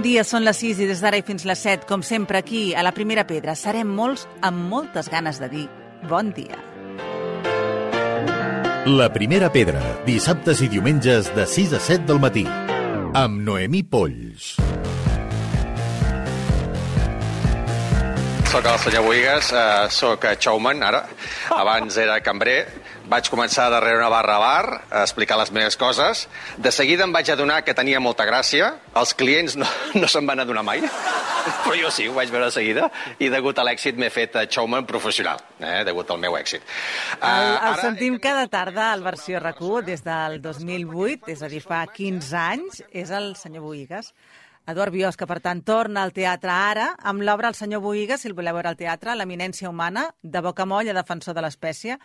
Bon dia, són les 6 i des d'ara i fins les 7, com sempre aquí, a la Primera Pedra, serem molts amb moltes ganes de dir bon dia. La primera pedra, dissabtes i diumenges de 6 a 7 del matí. Amb Noemí Polls. Soc el senyor Boigues, eh, soc showman ara. Abans era cambrer. Vaig començar darrere una barra a bar a explicar les meves coses. De seguida em vaig adonar que tenia molta gràcia. Els clients no, no se'n van adonar mai, però jo sí, ho vaig veure de seguida. I degut a l'èxit m'he fet eh, showman professional, eh, degut al meu èxit. El, el sentim cada tarda al versió RAC1 des del 2008, és a dir, fa 15 anys, és el senyor Boigues. Eduard Biosca, per tant, torna al teatre ara amb l'obra El senyor Boigues, si el voleu veure al teatre, L'eminència humana, de Bocamoll a defensor de l'espècie.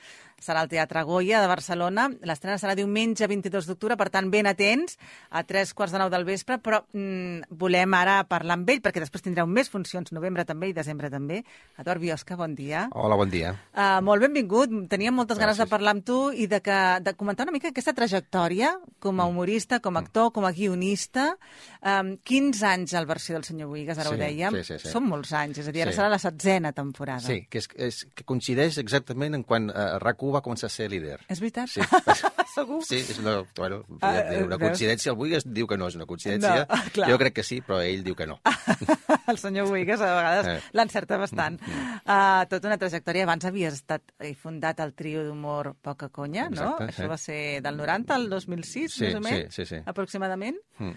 Serà al Teatre Goya de Barcelona. L'estrena serà diumenge 22 d'octubre, per tant, ben atents, a tres quarts de nou del vespre, però mm, volem ara parlar amb ell, perquè després tindreu més funcions, novembre també i desembre també. Eduard Biosca, bon dia. Hola, bon dia. Uh, molt benvingut. Teníem moltes ganes de Gràcies. parlar amb tu i de, que, de comentar una mica aquesta trajectòria com a humorista, com a actor, com a guionista. Um, 15 anys al versió del senyor Boigues, ara Sí, ho dèiem. sí, sí, sí. Són molts anys, és a dir, ara Sí. serà la setzena temporada. Sí, que, és, és, que coincideix exactament en quan uh, RAC1 va començar a ser líder. És veritat? Sí. Segur? Sí, és una, bueno, Ah, diré, una veus? coincidència. El Boigues diu que no és una coincidència. No, clar. jo crec que sí, però ell diu que no. el senyor Boigues a vegades Eh. Mm, l'encerta bastant. Uh, tota una trajectòria. Abans havies estat i fundat el trio d'humor Poca Conya, no? Exacte, Això va ser del 90 al 2006, Sí, més o menys? sí, sí, sí. Aproximadament? Mm.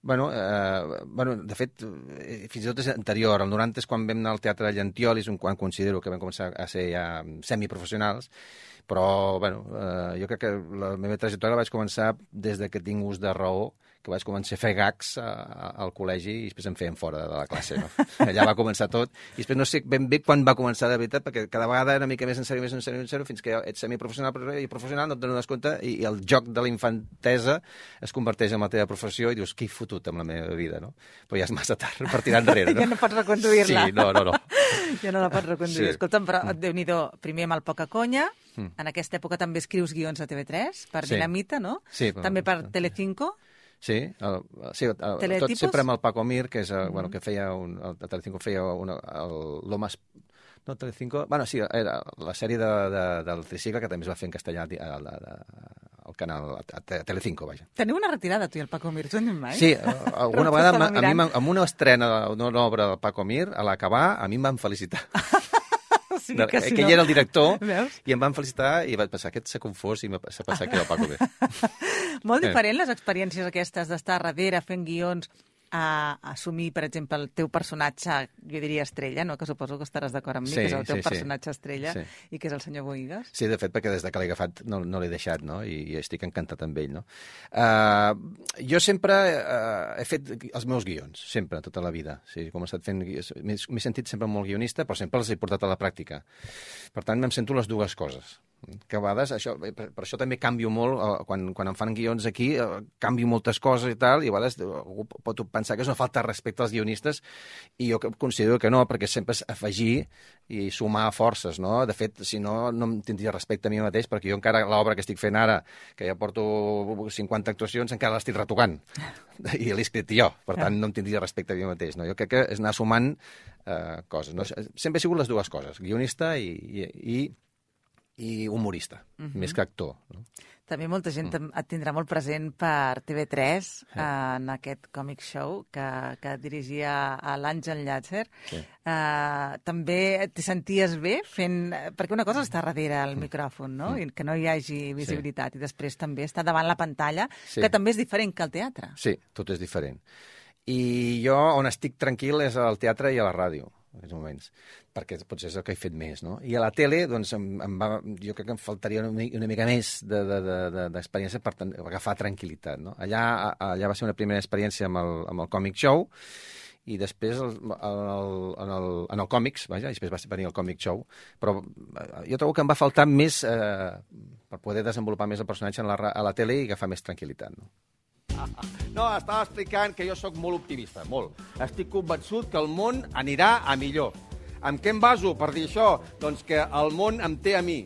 Bueno, eh, bueno, de fet, eh, fins i tot és anterior. El 90 és quan vam anar al Teatre un, quan considero que vam començar a ser ja semiprofessionals, però bueno, eh, jo crec que la meva trajectòria la vaig començar des de que tinc ús de raó, que vaig començar a fer gags a, a, al col·legi i després em feien fora de la classe. No? Allà va començar tot. I després no sé ben bé quan va començar de veritat, perquè cada vegada era una mica més en sèrio, més en sèrio, en sèrio, fins que ets semiprofessional i professional, no et dones compte, i, i el joc de la infantesa es converteix en la teva professió i dius, què he fotut amb la meva vida, no? Però ja és massa tard per tirar enrere, no? Ja no pots reconduir-la. Sí, no, no, no. Ja no la pots reconduir. Sí. Escolta'm, però déu nhi primer amb el Poca Conya, Mm. en aquesta època també escrius guions a TV3, per Sí. Dinamita, no? Sí, També per Telecinco. Sí, el, sí el, el, tot sempre amb el Paco Mir, que és, el, bueno, que feia un, el, el Telecinco feia l'Home... No, Telecinco... Bueno, sí, era la sèrie de, de, del tricicle que també es va fer en castellà al, al, al canal, a, a Telecinco, vaja. Teniu una retirada, tu i el Paco Mir, han dit mai? Sí, eh, alguna vegada t'estava a mi, amb una estrena d'una obra del Paco Mir, a l'acabar, a mi em van felicitar. o sigui que si que no... ell era el director Veus? i em van felicitar i vaig pensar, aquest s'ha confós i m'ha s'ha pensat que era el Paco Mir. Molt Eh. diferent les experiències aquestes d'estar darrere fent guions a assumir, per exemple, el teu personatge, jo diria estrella, no? que suposo que estaràs d'acord amb mi, Sí, que és el teu sí, sí. personatge estrella Sí. i que és el senyor Boigues. Sí, de fet, perquè des de que l'he agafat no, no l'he deixat, no? I, I estic encantat amb ell, no? Uh, jo sempre uh, he fet els meus guions, sempre, tota la vida. Sí, he començat fent... m'he sentit sempre molt guionista, però sempre els he portat a la pràctica. Per tant, em sento les dues coses. Que a vegades, això, per, per això també canvio molt, uh, quan, quan em fan guions aquí, uh, canvio moltes coses i tal, i a vegades eh, algú pot pensar que és una falta de respecte als guionistes, i jo considero que no, perquè sempre és afegir i sumar forces, no? De fet, si no, no em tindria respecte a mi mateix, perquè jo encara l'obra que estic fent ara, que ja porto 50 actuacions, encara l'estic retocant. I l'he escrit jo, per tant, no em tindria respecte a mi mateix. No? Jo crec que és anar sumant eh, coses. No? Sempre he sigut les dues coses, guionista i, i, i, i humorista, més que actor. No? També molta gent Mm. et tindrà molt present per TV3 en aquest còmic show que, que dirigia a l'Àngel Llàtzer. Sí. Uh, també t'hi senties bé fent... Perquè una cosa estar darrere Mm. el micròfon, no? I que no hi hagi visibilitat. I després també estar davant la pantalla, Sí. que també és diferent que el teatre. Sí, tot és diferent. I jo on estic tranquil és al teatre i a la ràdio, en aquests moments, perquè potser és el que he fet més, no? I a la tele, doncs, em, em va, jo crec que em faltaria una, mi- una mica més d'experiència de, de, de, per, agafar tranquil·litat, no? Allà, allà va ser una primera experiència amb el, amb el Comic Show, i després el, el, en, el, en el còmics, vaja, després va venir el còmic show, però eh, jo trobo que em va faltar més eh, per poder desenvolupar més el personatge en la, a la tele i agafar més tranquil·litat, no? No, estava explicant que jo sóc molt optimista, molt. Estic convençut que el món anirà a millor. Amb què em baso per dir això? Doncs que el món em té a mi.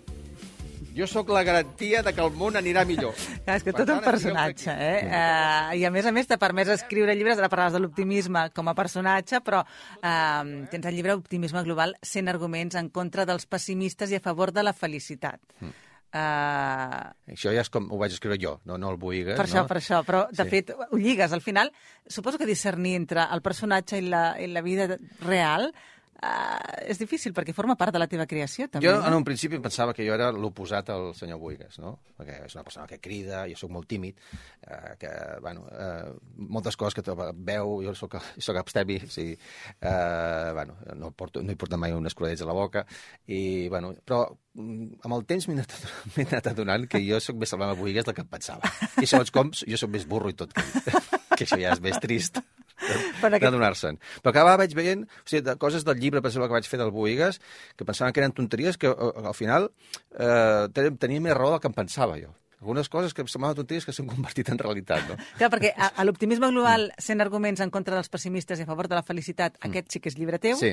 Jo sóc la garantia de que el món anirà millor. Clar, és que Per tot un tant, personatge, estigueu eh? Uh, I a més a més t'ha permès escriure llibres, ara parlaves de l'optimisme com a personatge, però uh, tens el llibre Optimisme Global, 100 arguments en contra dels pessimistes i a favor de la felicitat. Mm. Uh, Això ja és com ho vaig escriure jo, no, no el Boigues. per això, no? per això, però de Sí. fet ho lligues. Al final, suposo que discernir entre el personatge i la, i la vida real uh, és difícil perquè forma part de la teva creació, també. Jo en un principi pensava que jo era l'oposat al senyor Boigues, no? Perquè és una persona que crida, jo sóc molt tímid, eh, que, bueno, eh, moltes coses que veu, jo sóc, soc abstemi, o sigui, eh, bueno, no, porto, no hi porto mai uns cordets a la boca, i, bueno, però mm, amb el temps m'he anat, anat adonant que jo sóc més semblant a Boigues del que em pensava. I segons com, jo sóc més burro i tot, que, que això ja és més trist Però aquest- d'adonar-se'n. Però vegada vaig veient o sigui, de coses del llibre, per exemple, que vaig fer del Boigues, que pensaven que eren tonteries, que al final eh, ten- tenia més raó del que em pensava jo. Algunes coses que em semblaven tonteries que s'han convertit en realitat, no? Clar, perquè a, a l'optimisme global, Mm. 100 arguments en contra dels pessimistes i a favor de la felicitat, aquest sí que és llibre teu. Sí.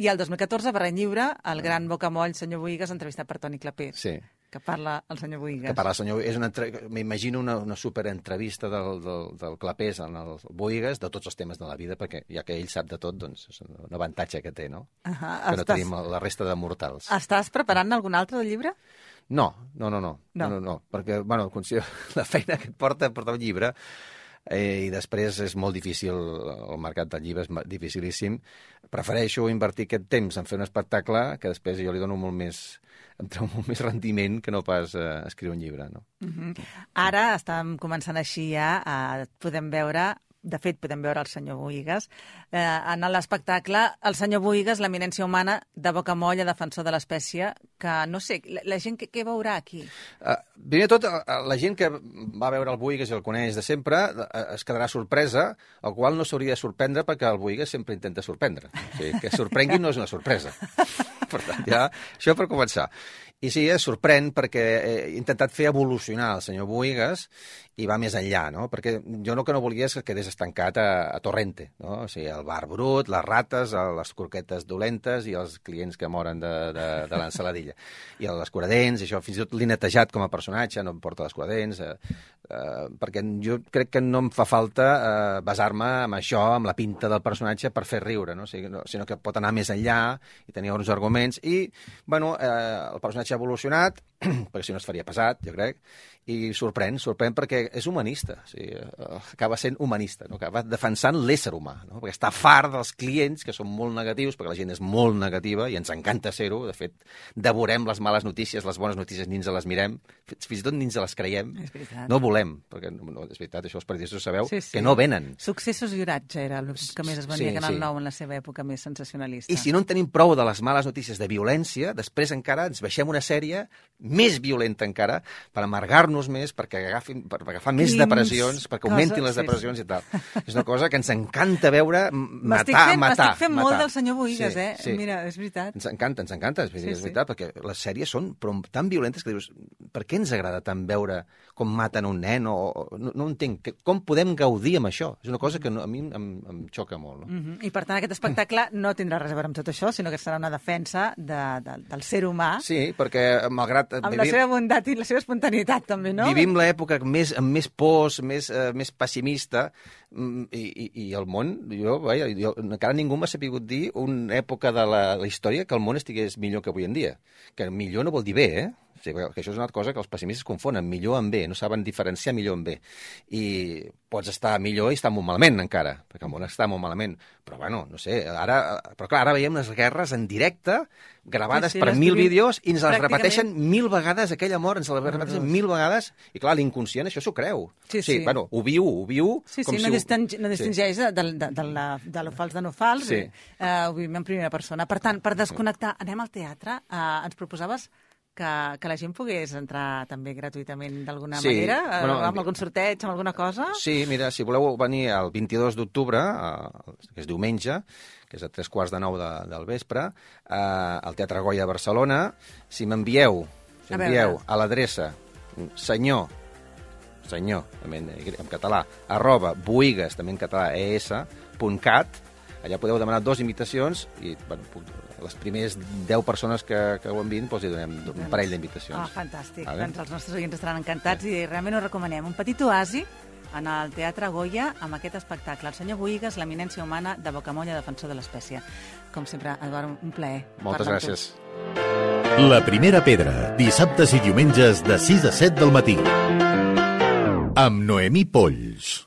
I el 2014, Barreny Lliure, el gran bocamoll senyor Boigues, entrevistat per Toni Clapés, Sí. Que parla el senyor Boigues. Que parla el senyor... És una, entre- m'imagino una, una superentrevista del, del, del Clapés en el Boigues de tots els temes de la vida, perquè ja que ell sap de tot, doncs és un avantatge que té, no? Ahà, que no estàs- tenim la resta de mortals. Estàs preparant algun altre llibre? No, no, no, no, No. no, no, no perquè, bueno, considero la feina que et porta portar un llibre eh, i després és molt difícil, el mercat del llibre és dificilíssim. Prefereixo invertir aquest temps en fer un espectacle que després jo li dono molt més, em treu molt més rendiment que no pas eh, escriure un llibre, no? Ara estem començant així ja, a, podem veure de fet, podem veure el senyor Boigues. Eh, en l'espectacle, el senyor Boigues, l'eminència humana de bocamoll a defensor de l'espècie, que no sé, la, la gent què, què veurà aquí? Uh, primer de tot, uh, la gent que va veure el Boigues i el coneix de sempre uh, es quedarà sorpresa, el qual no s'hauria de sorprendre perquè el Boigues sempre intenta sorprendre. O sigui, que sorprengui no és una sorpresa. Per tant, ja, això per començar. I sí, es sorprèn perquè he intentat fer evolucionar el senyor Boigues i va més enllà, no? Perquè jo el que no volia és que quedés estancat a, a Torrente, no? O sigui, el bar brut, les rates, les croquetes dolentes i els clients que moren de, de, de l'ensaladilla. I l'escuradents, això fins i tot l'he netejat com a personatge, no em porta l'escuradents, eh, eh, perquè jo crec que no em fa falta eh, basar-me amb això, amb la pinta del personatge per fer riure, no? O sigui, no, sinó que pot anar més enllà i tenir uns arguments. I, bueno, eh, el personatge ha evolucionat, perquè si no es faria pesat, jo crec, i sorprèn, sorprèn perquè és humanista, o sigui, eh, acaba sent humanista, no? acaba defensant l'ésser humà, no? perquè està fart dels clients que són molt negatius, perquè la gent és molt negativa i ens encanta ser-ho, de fet, devorem les males notícies, les bones notícies ni ens les mirem, fins i tot ni ens les creiem, no volem, perquè no, és veritat, això els periodistes ho sabeu, Sí, sí. que no venen. Successos i oratge era el que més es venia Sí, a Canal sí. 9 en la seva època més sensacionalista. I si no en tenim prou de les males notícies de violència, després encara ens baixem una sèrie més violenta encara per amargar-nos més, perquè agafin, per agafar més Crims, depressions, perquè augmentin coses- les sí, depressions i tal. És una cosa que ens encanta veure matar, fent, matar, m'estic fent matar. molt del senyor Boigues, Sí, eh? sí. Mira, és veritat. Ens encanta, ens encanta, és, Sí, sí, és sí. veritat, perquè les sèries són però tan violentes que dius, per què ens agrada tant veure com maten un nen? O, o, no, no entenc, que, com podem gaudir amb això? És una cosa que no, a mi em, em xoca molt. No? Mhm. I per tant aquest espectacle no tindrà res a veure amb tot això, sinó que serà una defensa de, de, del ser humà, Sí, perquè malgrat... amb la seva bondat i la seva espontaneïtat també, no? Vivim l'època més, amb més pors, més, eh, més pessimista, mm, i, i, i el món, jo, vaja, jo, encara ningú m'ha sapigut dir una època de la, la història que el món estigués millor que avui en dia. Que millor no vol dir bé, eh? O sigui, que això és una cosa que els pessimistes confonen, millor amb bé, no saben diferenciar millor amb bé. I pots estar millor i estar molt malament encara, perquè el món està molt malament. Però bueno, no sé, ara, però clar, ara veiem les guerres en directe, gravades Sí, sí, per mil vídeos, i ens les repeteixen mil vegades, aquella mort ens la repeteixen mil vegades, i clar, l'inconscient això s'ho creu. Sí, o sigui, sí. bueno, ho viu, ho viu... Sí, com sí, si no, ho- disting, no distingeix de, de, de, de, la, de lo fals de no fals, Sí. eh, ho vivim en primera persona. Per tant, per desconnectar, anem al teatre. Eh, ens proposaves que, que la gent pogués entrar també gratuïtament d'alguna Sí, manera, eh, bueno, amb algun sorteig, amb alguna cosa? Sí, mira, si voleu venir el 22 d'octubre, eh, que és diumenge, que és a tres quarts de nou de, del vespre, eh, al Teatre Goya de Barcelona, si m'envieu si A envieu veure. a l'adreça senyor, senyor, també en, en català, arroba boigues, també en català, es, punt cat, allà podeu demanar dues invitacions i bueno, puc, les primers 10 persones que, que ho enviïn, doncs hi donem un parell d'invitacions. Ah, fantàstic. Vale. Doncs els nostres oients estaran encantats i realment ho recomanem. Un petit oasi en el Teatre Goya amb aquest espectacle. El senyor Boigues, l'eminència humana de Bocamolla, defensor de l'espècie. Com sempre, Eduard, un plaer. Moltes gràcies. La primera pedra, dissabtes i diumenges de 6 a 7 del matí. Amb Noemí Polls.